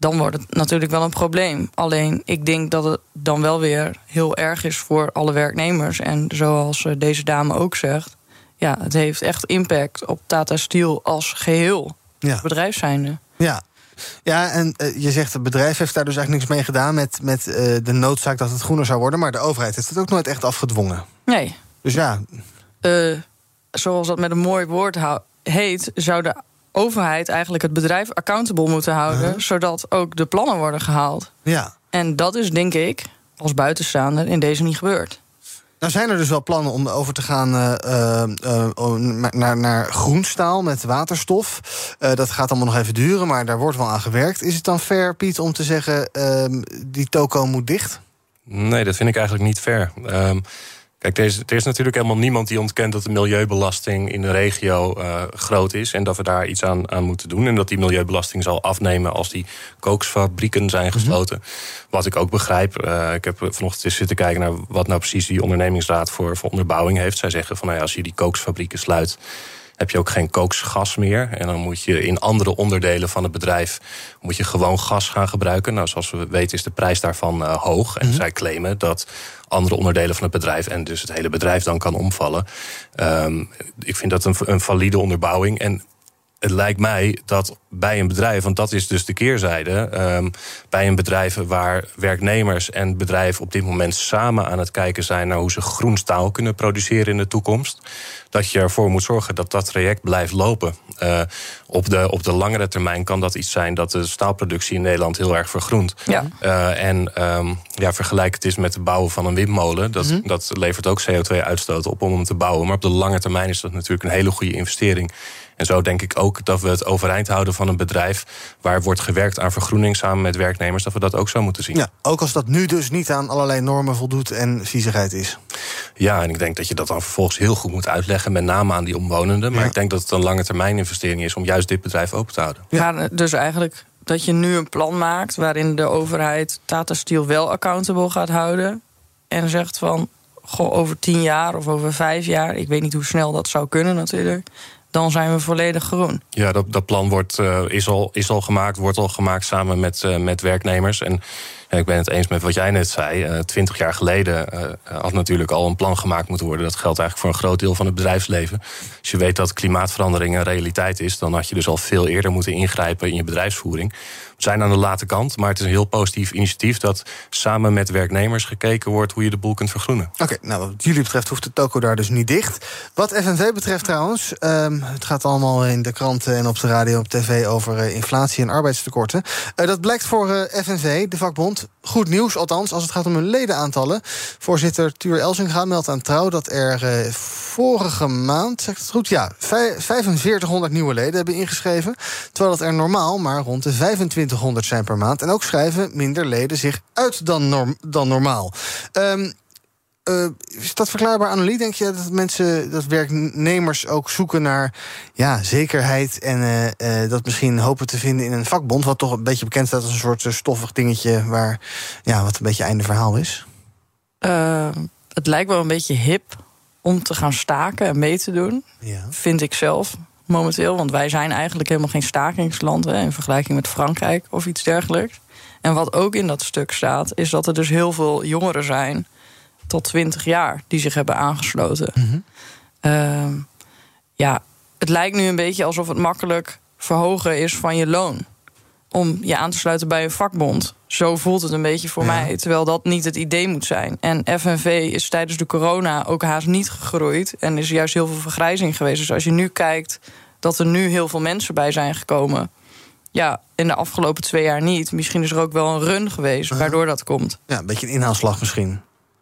dan wordt het natuurlijk wel een probleem. Alleen ik denk dat het dan wel weer heel erg is voor alle werknemers. En zoals eh, deze dame ook zegt, ja, het heeft echt impact op Tata Steel als geheel. Ja. Bedrijf zijnde. Ja. Ja, en uh, je zegt het bedrijf heeft daar dus eigenlijk niks mee gedaan met, met uh, de noodzaak dat het groener zou worden. Maar de overheid heeft het ook nooit echt afgedwongen. Nee. Dus ja. Uh, zoals dat met een mooi woord heet, zou de overheid eigenlijk het bedrijf accountable moeten houden, uh -huh. zodat ook de plannen worden gehaald. Ja. En dat is, denk ik, als buitenstaander in deze niet gebeurd. Nou zijn er dus wel plannen om over te gaan uh, uh, naar, naar groenstaal met waterstof. Uh, dat gaat allemaal nog even duren, maar daar wordt wel aan gewerkt. Is het dan fair, Piet, om te zeggen ehm, die toko moet dicht? Nee, dat vind ik eigenlijk niet fair. Um, Kijk, er is, er is, natuurlijk helemaal niemand die ontkent dat de milieubelasting in de regio uh, groot is. En dat we daar iets aan, aan, moeten doen. En dat die milieubelasting zal afnemen als die kooksfabrieken zijn gesloten. Mm -hmm. Wat ik ook begrijp. Uh, ik heb vanochtend eens zitten kijken naar wat nou precies die ondernemingsraad voor, voor onderbouwing heeft. Zij zeggen van nou ja, als je die kooksfabrieken sluit heb je ook geen kooksgas meer. En dan moet je in andere onderdelen van het bedrijf moet je gewoon gas gaan gebruiken. Nou, zoals we weten is de prijs daarvan uh, hoog. En mm -hmm. zij claimen dat andere onderdelen van het bedrijf en dus het hele bedrijf dan kan omvallen. Um, ik vind dat een, een valide onderbouwing. En het lijkt mij dat bij een bedrijf, want dat is dus de keerzijde, um, bij een bedrijf waar werknemers en bedrijven op dit moment samen aan het kijken zijn naar hoe ze groen staal kunnen produceren in de toekomst, dat je ervoor moet zorgen dat dat traject blijft lopen. Uh, op, de, op de langere termijn kan dat iets zijn dat de staalproductie in Nederland heel erg vergroent. Ja. Uh, en um, ja, vergelijk het eens met het bouwen van een windmolen. Dat, mm -hmm. dat levert ook CO2-uitstoot op om hem te bouwen. Maar op de lange termijn is dat natuurlijk een hele goede investering. En zo denk ik ook dat we het overeind houden van een bedrijf waar wordt gewerkt aan vergroening samen met werknemers, dat we dat ook zo moeten zien. Ja, ook als dat nu dus niet aan allerlei normen voldoet en viezigheid is. Ja, en ik denk dat je dat dan vervolgens heel goed moet uitleggen, met name aan die omwonenden. Maar ja. ik denk dat het een lange termijn investering is om juist dit bedrijf open te houden. Ja, dus eigenlijk dat je nu een plan maakt waarin de overheid Tata Steel wel accountable gaat houden. En zegt van goh, over tien jaar of over vijf jaar, ik weet niet hoe snel dat zou kunnen natuurlijk dan zijn we volledig groen. Ja, dat, dat plan wordt, uh, is, al, is al gemaakt, wordt al gemaakt samen met, uh, met werknemers. En ik ben het eens met wat jij net zei. Twintig jaar geleden had natuurlijk al een plan gemaakt moeten worden. Dat geldt eigenlijk voor een groot deel van het bedrijfsleven. Als je weet dat klimaatverandering een realiteit is, dan had je dus al veel eerder moeten ingrijpen in je bedrijfsvoering zijn aan de late kant. Maar het is een heel positief initiatief dat samen met werknemers gekeken wordt hoe je de boel kunt vergroenen. Oké, nou wat jullie betreft hoeft de toko daar dus niet dicht. Wat FNV betreft trouwens, um, het gaat allemaal in de kranten en op de radio op tv over uh, inflatie en arbeidstekorten. Uh, dat blijkt voor eh, FNV, de vakbond, goed nieuws, althans als het gaat om hun ledenaantallen. Voorzitter Tuur Elsinga meldt aan trouw dat er vorige maand, zeg ik het goed, ja, 4500 nieuwe leden hebben ingeschreven. Terwijl het er normaal maar rond de 25 2500 zijn per maand. En ook schrijven minder leden zich uit dan, dan normaal. Um, uh, is dat verklaarbaar, Annelie? Denk je dat mensen, dat werknemers ook zoeken naar ja, zekerheid en uh, uh, dat misschien hopen te vinden in een vakbond, wat toch een beetje bekend staat als een soort stoffig dingetje waar ja, wat een beetje einde verhaal is? Het lijkt wel een beetje hip om te gaan staken en mee te doen, ja. vind ik zelf momenteel. Want wij zijn eigenlijk helemaal geen stakingsland hè, in vergelijking met Frankrijk of iets dergelijks. En wat ook in dat stuk staat, is dat er dus heel veel jongeren zijn tot 20 jaar die zich hebben aangesloten. Mhm. Ehm, ja, het lijkt nu een beetje alsof het makkelijk verhogen is van je loon. Om je aan te sluiten bij een vakbond. Zo voelt het een beetje voor mij. Terwijl dat niet het idee moet zijn. En FNV is tijdens de corona ook haast niet gegroeid. En is juist heel veel vergrijzing geweest. Dus als je nu kijkt dat er nu heel veel mensen bij zijn gekomen. Ja, in de afgelopen twee jaar niet. Misschien is er ook wel een run geweest waardoor dat komt. Ja, een beetje een inhaalslag misschien.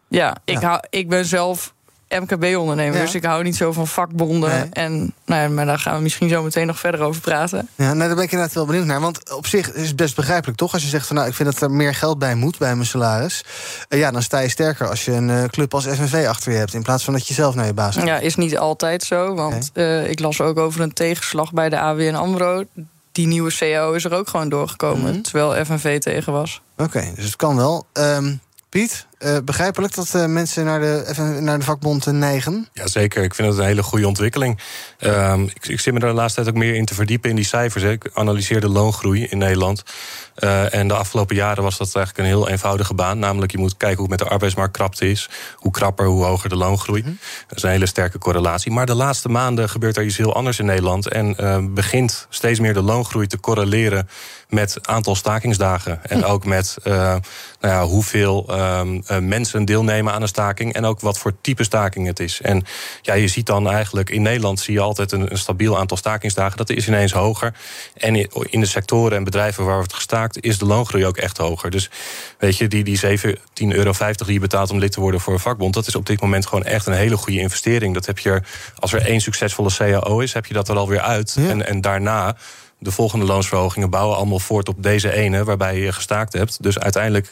Ja, ik, Hou, ik ben zelf MKB-ondernemer. Dus ik hou niet zo van vakbonden. En, nou ja, maar daar gaan we misschien zo meteen nog verder over praten. Ja, nou, daar ben ik inderdaad wel benieuwd naar. Want op zich is het best begrijpelijk, toch? Als je zegt van nou, ik vind dat er meer geld bij moet bij mijn salaris. Uh, ja, dan sta je sterker als je een uh, club als FNV achter je hebt. In plaats van dat je zelf naar je baas gaat. Ja, is niet altijd zo. Want uh, ik las ook over een tegenslag bij de AWN Amro. Die nieuwe CEO is er ook gewoon doorgekomen. Mhm. Terwijl FNV tegen was. Oké, dus het kan wel. Um, Piet, uh, begrijpelijk dat uh, mensen naar de, naar de vakbond uh, neigen? Jazeker, ik vind dat een hele goede ontwikkeling. Ehm, ik, ik zit me daar de laatste tijd ook meer in te verdiepen in die cijfers. Hè. Ik analyseer de loongroei in Nederland. en de afgelopen jaren was dat eigenlijk een heel eenvoudige baan. Namelijk, je moet kijken hoe het met de arbeidsmarkt krapte is. Hoe krapper, hoe hoger de loongroei. Mhm. Dat is een hele sterke correlatie. Maar de laatste maanden gebeurt er iets heel anders in Nederland. En begint steeds meer de loongroei te correleren met aantal stakingsdagen. En hm. ook met nou ja, hoeveel ehm, mensen mensen deelnemen aan een staking en ook wat voor type staking het is. En ja, je ziet dan eigenlijk in Nederland zie je altijd een, een stabiel aantal stakingsdagen. Dat is ineens hoger. En in de sectoren en bedrijven waar wordt gestaakt, is de loongroei ook echt hoger. Dus weet je, die, die 17,50 euro die je betaalt om lid te worden voor een vakbond, dat is op dit moment gewoon echt een hele goede investering. Dat heb je, als er één succesvolle CAO is, heb je dat er alweer uit. En, en daarna de volgende loonsverhogingen bouwen allemaal voort op deze ene waarbij je gestaakt hebt. Dus uiteindelijk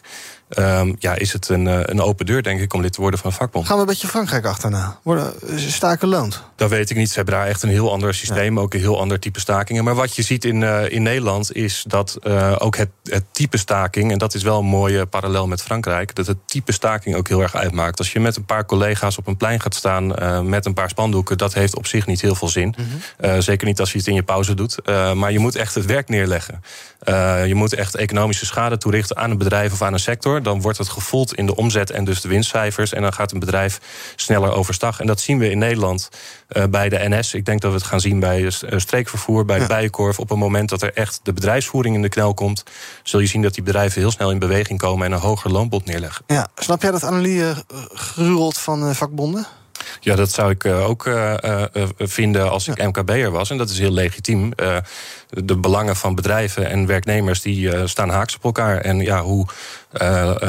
um, ja, is het een, eh, een open deur, denk ik, om lid te worden van een vakbond. Gaan we een beetje Frankrijk achterna? Worden staken loont? Dat weet ik niet. Ze hebben daar echt een heel ander systeem, ook een heel ander type stakingen. Maar wat je ziet in, uh, in Nederland is dat uh, ook het, het type staking, en dat is wel een mooie parallel met Frankrijk, dat het type staking ook heel erg uitmaakt. Als je met een paar collega's op een plein gaat staan uh, met een paar spandoeken, dat heeft op zich niet heel veel zin. Mm -hmm. zeker niet als je het in je pauze doet. maar je moet echt het werk neerleggen. je moet echt economische schade toerichten aan een bedrijf of aan een sector dan wordt het gevoeld in de omzet en dus de winstcijfers. En dan gaat een bedrijf sneller overstag. En dat zien we in Nederland uh, bij de NS. Ik denk dat we het gaan zien bij uh, streekvervoer, bij de Bijenkorf. Op het moment dat er echt de bedrijfsvoering in de knel komt, zul je zien dat die bedrijven heel snel in beweging komen en een hoger loonbod neerleggen. Ja, snap jij dat uh, gruwelt van vakbonden? Ja, dat zou ik ook vinden als ik MKB'er was. En dat is heel legitiem de belangen van bedrijven en werknemers die staan haaks op elkaar. En ja, hoe,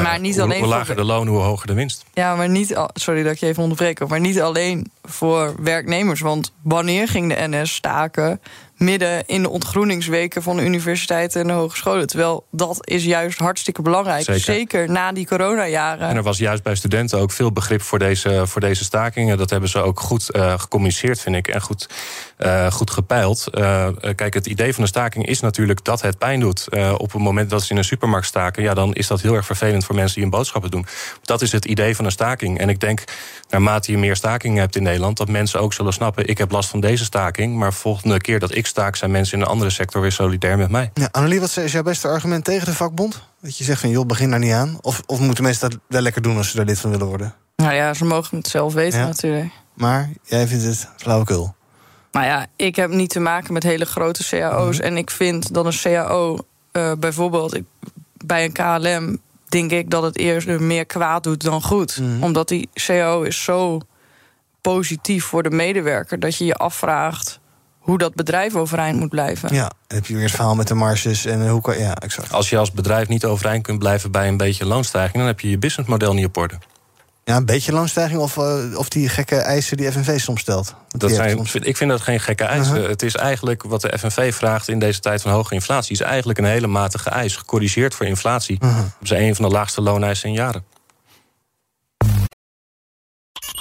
maar niet alleen hoe lager de loon, hoe hoger de winst. Ja, maar niet. Sorry dat ik je even onderbreek. Maar niet alleen voor werknemers. Want wanneer ging de NS staken? Midden in de ontgroeningsweken van de universiteiten en de hogescholen. Terwijl dat is juist hartstikke belangrijk. Zeker, Zeker na die coronajaren. En er was juist bij studenten ook veel begrip voor deze, voor deze stakingen. Dat hebben ze ook goed uh, gecommuniceerd, vind ik. En goed, uh, goed gepeild. Uh, kijk, het idee van een staking is natuurlijk dat het pijn doet. op het moment dat ze in een supermarkt staken, ja, dan is dat heel erg vervelend voor mensen die hun boodschappen doen. Dat is het idee van een staking. En ik denk, naarmate je meer stakingen hebt in Nederland, dat mensen ook zullen snappen: ik heb last van deze staking. Maar volgende keer dat ik fabriekstaak zijn mensen in een andere sector weer solidair met mij. Ja, Annelie, wat is jouw beste argument tegen de vakbond? Dat je zegt van joh, begin daar niet aan. Of, of moeten mensen dat wel lekker doen als ze daar lid van willen worden? Nou ja, ze mogen het zelf weten Ja. natuurlijk. Maar jij vindt het flauwekul. Nou ja, ik heb niet te maken met hele grote cao's. En ik vind dat een cao, eh, bijvoorbeeld ik, bij een KLM... denk ik dat het eerst meer kwaad doet dan goed. Omdat die cao is zo positief voor de medewerker... dat je je afvraagt hoe dat bedrijf overeind moet blijven. Ja, dan heb je weer het verhaal met de marges en hoe kan... Ja, exact. Als je als bedrijf niet overeind kunt blijven bij een beetje loonstijging, dan heb je je businessmodel niet op orde. Ja, een beetje loonstijging of, eh, of die gekke eisen die FNV soms stelt. Dat zijn, soms- ik vind dat geen gekke eisen. Uh-huh. Het is eigenlijk wat de FNV vraagt in deze tijd van hoge inflatie, is eigenlijk een hele matige eis. Gecorrigeerd voor inflatie. Uh-huh. Dat is een van de laagste looneisen in jaren.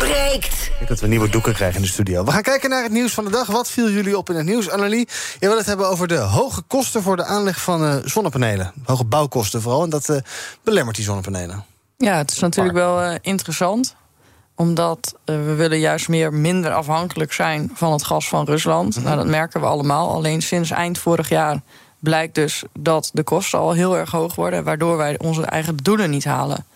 breekt. Ik denk dat we nieuwe doeken krijgen in de studio. We gaan kijken naar het nieuws van de dag. Wat viel jullie op in het nieuws, Annelie? Je wil het hebben over de hoge kosten voor de aanleg van eh, zonnepanelen. Hoge bouwkosten vooral. En dat eh, belemmert die zonnepanelen. Ja, het is natuurlijk wel eh, interessant. Omdat we willen juist meer minder afhankelijk zijn van het gas van Rusland. Nou, dat merken we allemaal. Alleen sinds eind vorig jaar blijkt dus dat de kosten al heel erg hoog worden. Waardoor wij onze eigen doelen niet halen.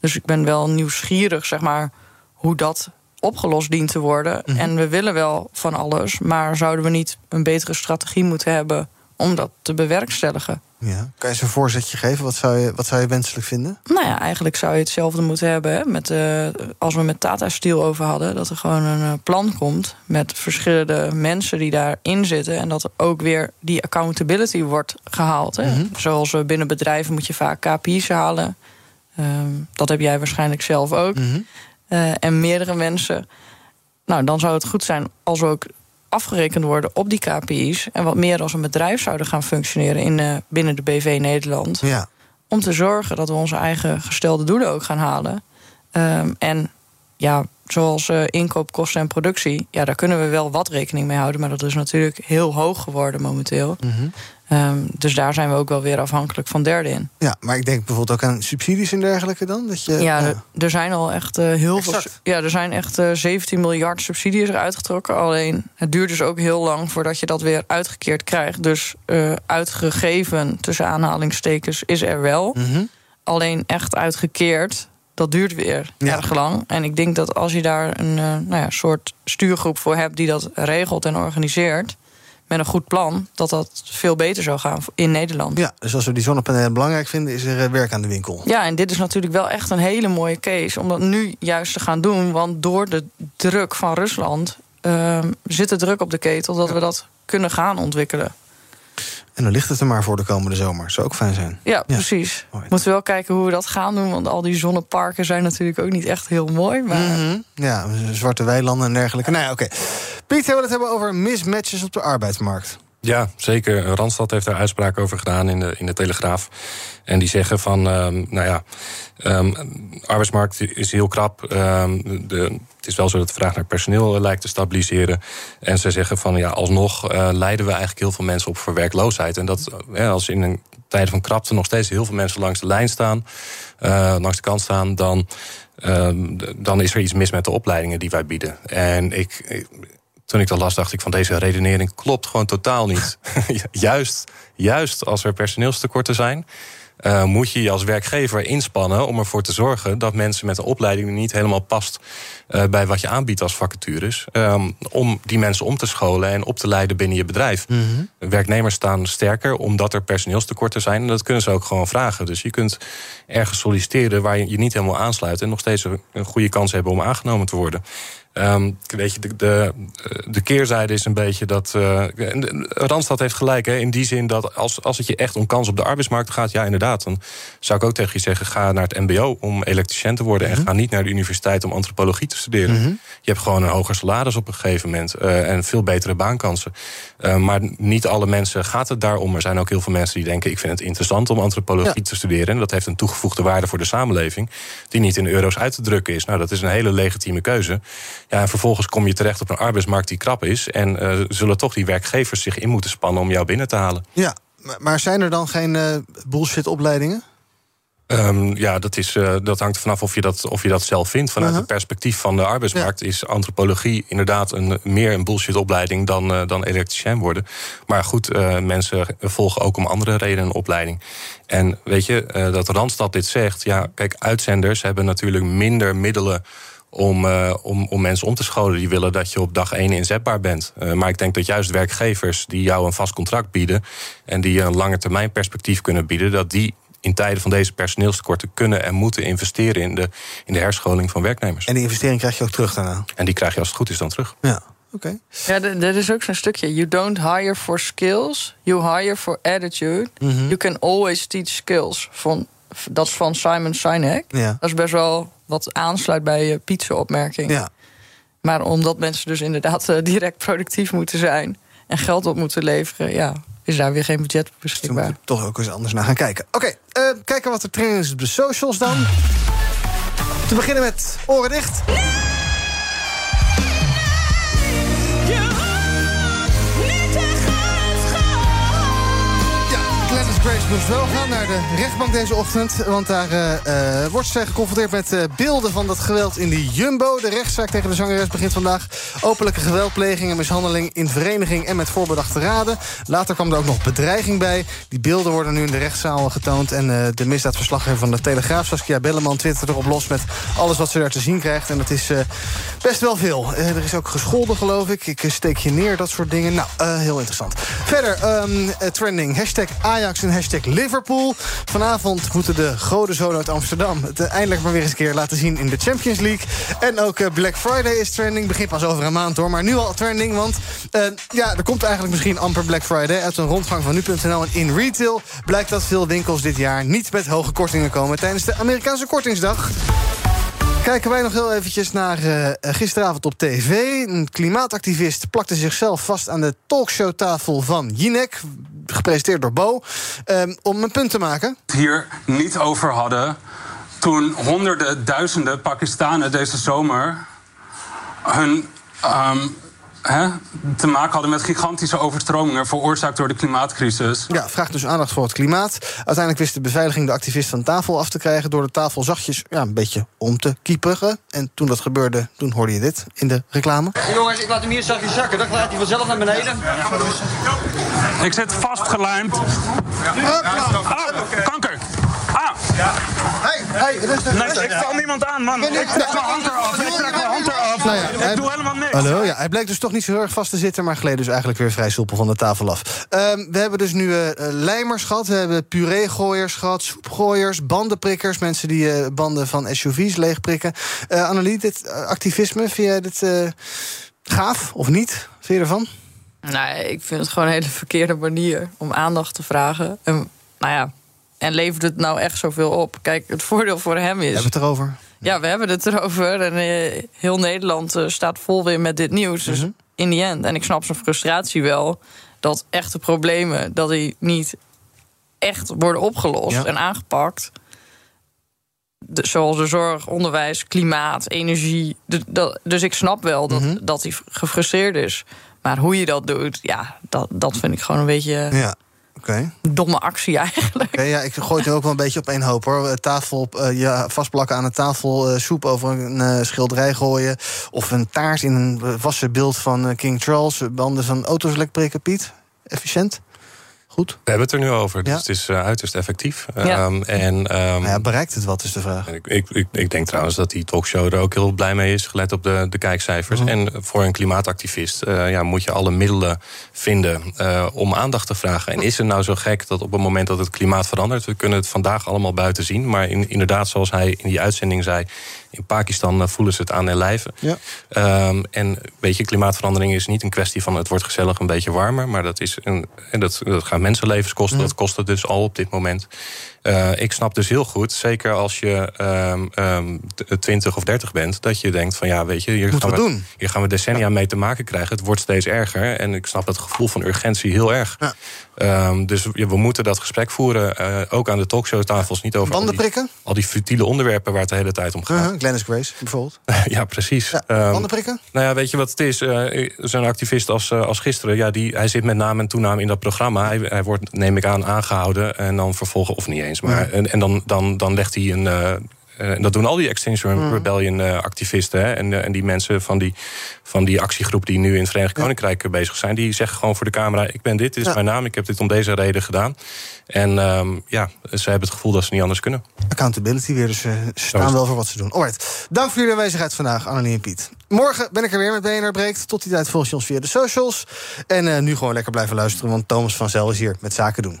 Dus ik ben wel nieuwsgierig, zeg maar, hoe dat opgelost dient te worden. En we willen wel van alles, maar zouden we niet een betere strategie moeten hebben om dat te bewerkstelligen? Ja. Kan je eens een voorzetje geven? Wat zou je, wat zou je wenselijk vinden? Nou ja, eigenlijk zou je hetzelfde moeten hebben. Hè, met, eh, als we met Tata Steel over hadden. Dat er gewoon een eh, plan komt met verschillende mensen die daarin zitten. En dat er ook weer die accountability wordt gehaald. Hè. Zoals eh, binnen bedrijven moet je vaak KPI's halen. Ehm, dat heb jij waarschijnlijk zelf ook. Eh, en meerdere mensen. Nou, dan zou het goed zijn als we ook afgerekend worden op die KPI's. En wat meer als een bedrijf zouden gaan functioneren in, eh, binnen de BV Nederland. Ja. Om te zorgen dat we onze eigen gestelde doelen ook gaan halen. Ehm, en ja, zoals eh, inkoopkosten en productie, ja, daar kunnen we wel wat rekening mee houden. Maar dat is natuurlijk heel hoog geworden momenteel. Ehm, dus daar zijn we ook wel weer afhankelijk van derden in. Ja, maar ik denk bijvoorbeeld ook aan subsidies en dergelijke dan. Dat je, Ja, er, er zijn al echt eh, heel veel. Ja, er zijn echt eh, 17 miljard subsidies eruit getrokken. Alleen het duurt dus ook heel lang voordat je dat weer uitgekeerd krijgt. Dus eh, uitgegeven tussen aanhalingstekens is er wel. Mhm. Alleen echt uitgekeerd, dat duurt weer erg lang. En ik denk dat als je daar een eh, nou ja, soort stuurgroep voor hebt die dat regelt en organiseert. Met een goed plan, dat dat veel beter zou gaan in Nederland. Ja, dus als we die zonnepanelen belangrijk vinden, is er eh, werk aan de winkel. Ja, en dit is natuurlijk wel echt een hele mooie case om dat nu juist te gaan doen. Want door de druk van Rusland ehm, zit er druk op de ketel dat we dat kunnen gaan ontwikkelen. En dan ligt het er maar voor de komende zomer. Zou ook fijn zijn. Ja, precies. Moeten we wel kijken hoe we dat gaan doen. Want al die zonneparken zijn natuurlijk ook niet echt heel mooi. Maar Mhm. Ja, zwarte weilanden en dergelijke. Nou ja, oké. Piet, we het hebben over mismatches op de arbeidsmarkt. Ja, zeker. Randstad heeft daar uitspraak over gedaan in de, in de Telegraaf. En die zeggen van, ehm, nou ja, de arbeidsmarkt is heel krap. Ehm, de, het is wel zo dat de vraag naar personeel eh, lijkt te stabiliseren. En ze zeggen van, ja, alsnog eh, leiden we eigenlijk heel veel mensen op voor werkloosheid. En dat eh, als in een tijden van krapte nog steeds heel veel mensen langs de lijn staan, langs de kant staan, dan, dan is er iets mis met de opleidingen die wij bieden. En ik- toen ik dat las, dacht ik van deze redenering klopt gewoon totaal niet. juist, juist als er personeelstekorten zijn, eh, moet je je als werkgever inspannen om ervoor te zorgen dat mensen met een opleiding die niet helemaal past eh, bij wat je aanbiedt als vacatures, ehm, om die mensen om te scholen en op te leiden binnen je bedrijf. Werknemers staan sterker omdat er personeelstekorten zijn. En dat kunnen ze ook gewoon vragen. Dus je kunt ergens solliciteren waar je je niet helemaal aansluit. En nog steeds een goede kans hebben om aangenomen te worden. Ehm, weet je, de, de, de, keerzijde is een beetje dat. Uh, Randstad heeft gelijk hè, in die zin dat als, als het je echt om kans op de arbeidsmarkt gaat, ja, inderdaad. Dan zou ik ook tegen je zeggen: ga naar het MBO om elektricien te worden. En mhm. ga niet naar de universiteit om antropologie te studeren. Mhm. Je hebt gewoon een hoger salaris op een gegeven moment uh, en veel betere baankansen. Uh, maar niet alle mensen gaat het daarom. Er zijn ook heel veel mensen die denken: ik vind het interessant om antropologie te studeren. En dat heeft een toegevoegde waarde voor de samenleving, die niet in euro's uit te drukken is. Nou, dat is een hele legitieme keuze. Ja, en vervolgens kom je terecht op een arbeidsmarkt die krap is. En uh, zullen toch die werkgevers zich in moeten spannen om jou binnen te halen. Ja, maar zijn er dan geen uh, bullshit-opleidingen? Um, ja, dat, is, uh, dat hangt vanaf of je dat, of je dat zelf vindt. Vanuit uh-huh. het perspectief van de arbeidsmarkt is antropologie inderdaad een, meer een bullshit-opleiding dan, uh, dan elektricien worden. Maar goed, uh, mensen volgen ook om andere redenen een opleiding. En weet je, dat Randstad dit zegt, ja, kijk, uitzenders hebben natuurlijk minder middelen om, uh, om, om mensen om te scholen. Die willen dat je op dag één inzetbaar bent. Uh, maar ik denk dat juist werkgevers die jou een vast contract bieden... en die je een lange termijn perspectief kunnen bieden... dat die in tijden van deze personeelstekorten kunnen en moeten investeren in de, in de herscholing van werknemers. En die investering krijg je ook terug daarna? En die krijg je als het goed is dan terug. Ja. Oké. Ja, er is ook zo'n stukje. You don't hire for skills, you hire for attitude. Mhm. You can always teach skills. Van, dat is van Simon Sinek. Ja. Dat is best wel wat aansluit bij je pizza-opmerking. Ja. Maar omdat mensen dus inderdaad eh, direct productief moeten zijn en geld op moeten leveren, ja, is daar weer geen budget beschikbaar. Dus toch ook eens anders naar gaan kijken. Oké, okay, uh, eh, kijken wat er training is op de socials dan. Te beginnen met oren dicht. Grace moest wel gaan naar de rechtbank deze ochtend. Want daar uh, wordt ze geconfronteerd met uh, beelden van dat geweld in de Jumbo. De rechtszaak tegen de zangeres begint vandaag. Openlijke geweldpleging en mishandeling in vereniging en met voorbedachte raden. Later kwam er ook nog bedreiging bij. Die beelden worden nu in de rechtszaal getoond. En de misdaadverslaggever van de Telegraaf, Saskia Belleman... twittert erop los met alles wat ze daar te zien krijgt. En dat is best wel veel. er is ook gescholden, geloof ik. Ik steek je neer, dat soort dingen. Nou, heel interessant. Verder, um, trending. Hashtag Ajax hashtag Liverpool. Vanavond moeten de godenzonen uit Amsterdam... het eindelijk maar weer eens een keer laten zien in de Champions League. En ook eh, Black Friday is trending. Begint pas over een maand hoor, maar nu al trending. Want uh, ja, er komt eigenlijk misschien amper Black Friday... uit een rondgang van nu.nl en in retail... blijkt dat veel winkels dit jaar niet met hoge kortingen komen... tijdens de Amerikaanse kortingsdag. Kijken wij nog heel eventjes naar gisteravond op tv. Een klimaatactivist plakte zichzelf vast aan de talkshowtafel van Jinek. Gepresenteerd door Bo. Um, om een punt te maken. Hier niet over hadden toen honderden, duizenden Pakistanen deze zomer hun um, te maken hadden met gigantische overstromingen veroorzaakt door de klimaatcrisis. Ja, vraagt dus aandacht voor het klimaat. Uiteindelijk wist de beveiliging de activist van tafel af te krijgen door de tafel zachtjes ja, een beetje om te kieperen. En toen dat gebeurde, toen hoorde je dit in de reclame. Jongens, ik laat hem hier zachtjes zakken. Dan gaat hij vanzelf naar beneden. Ik zit vastgelijmd. Ah, kanker. Ah. Ja. Hey, hey, rustig. Nee, ik val niemand aan, man. Ik trek mijn hand eraf. Ik trek mijn hand eraf. Nou ja, ik doe helemaal niks. Hallo, ja, hij bleek dus toch niet zo heel erg vast te zitten... maar gleed dus eigenlijk weer vrij soepel van de tafel af. Um, we hebben dus nu uh, lijmers gehad, we hebben pureegooiers gehad... soepgooiers, bandenprikkers, mensen die uh, banden van SUV's leegprikken. Uh, Annelie, dit activisme, vind jij dit gaaf of niet? Vind je ervan? Nee, ik vind het gewoon een hele verkeerde manier om aandacht te vragen. En, nou ja, en levert het nou echt zoveel op? Kijk, het voordeel voor hem is. We hebben het erover. Ja, we hebben het erover. En eh, heel Nederland eh, staat vol weer met dit nieuws. Dus mhm. in die end. En ik snap zijn frustratie wel. Dat echte problemen, dat die niet echt worden opgelost en aangepakt. zoals de zorg, onderwijs, klimaat, energie. dus ik snap wel dat, mhm. dat hij gefrustreerd is. Maar hoe je dat doet, ja, dat, dat vind ik gewoon een beetje. Ja. Okay. Domme actie eigenlijk. Okay, ja, ik gooi het ook wel een beetje op één hoop hoor. Tafel, uh, ja, vastplakken aan een tafel, uh, soep over een uh, schilderij gooien. Of een taart in een wassen beeld van King Charles. Banden van auto's lek prikken, Piet. Efficiënt. Goed. We hebben het er nu over, dus het is uh, uiterst effectief. Ja. Um, en, um, ja, bereikt het wat, is de vraag. Ik, ik, ik, denk trouwens dat die talkshow er ook heel blij mee is, gelet op de, de kijkcijfers. Mhm. En voor een klimaatactivist uh, ja, moet je alle middelen vinden uh, om aandacht te vragen. En is het nou zo gek dat op het moment dat het klimaat verandert, we kunnen het vandaag allemaal buiten zien, maar in, inderdaad, zoals hij in die uitzending zei, In Pakistan eh, voelen ze het aan hun lijven. Ja. Ehm, en weet je, klimaatverandering is niet een kwestie van het wordt gezellig een beetje warmer. Maar dat, is een, en dat, dat gaat mensenlevens kosten. Dat kost het dus al op dit moment. Eh, ik snap dus heel goed, zeker als je ehm, ehm, t- 20 of 30 bent, dat je denkt van ja, weet je, hier, gaan we we, doen. hier gaan we decennia mee te maken krijgen. Het wordt steeds erger. En ik snap het gevoel van urgentie heel erg. Ehm, dus we we moeten dat gesprek voeren, eh, ook aan de talkshowtafels, niet over al die, al die futiele onderwerpen waar het de hele tijd om gaat. Uh-huh, Glennis Grace bijvoorbeeld. ja, precies. Ehm, Banden prikken? nou ja, weet je wat het is? Eh, Zo'n activist als, eh, als gisteren, ja, die, hij zit met naam en toenaam in dat programma. Hij, hij wordt, neem ik aan, aangehouden en dan vervolgen, of niet eens. Maar. En, en dan, dan, dan legt hij een. eh, eh, en dat doen al die Extinction Mm. Rebellion eh, activisten. Hè, en, eh, en die mensen van die, van die actiegroep die nu in het Verenigd Koninkrijk eh, bezig zijn. Die zeggen gewoon voor de camera: Ik ben dit, dit is Ja. mijn naam, ik heb dit om deze reden gedaan. En ehm, ja, ze hebben het gevoel dat ze niet anders kunnen. Accountability weer, dus eh, ze staan wel voor wat ze doen. Alright, dank voor jullie aanwezigheid vandaag, Annelie en Piet. Morgen ben ik er weer met BNR Breekt. Tot die tijd volg je ons via de socials. En eh, nu gewoon lekker blijven luisteren, want Thomas van Zel is hier met Zaken doen.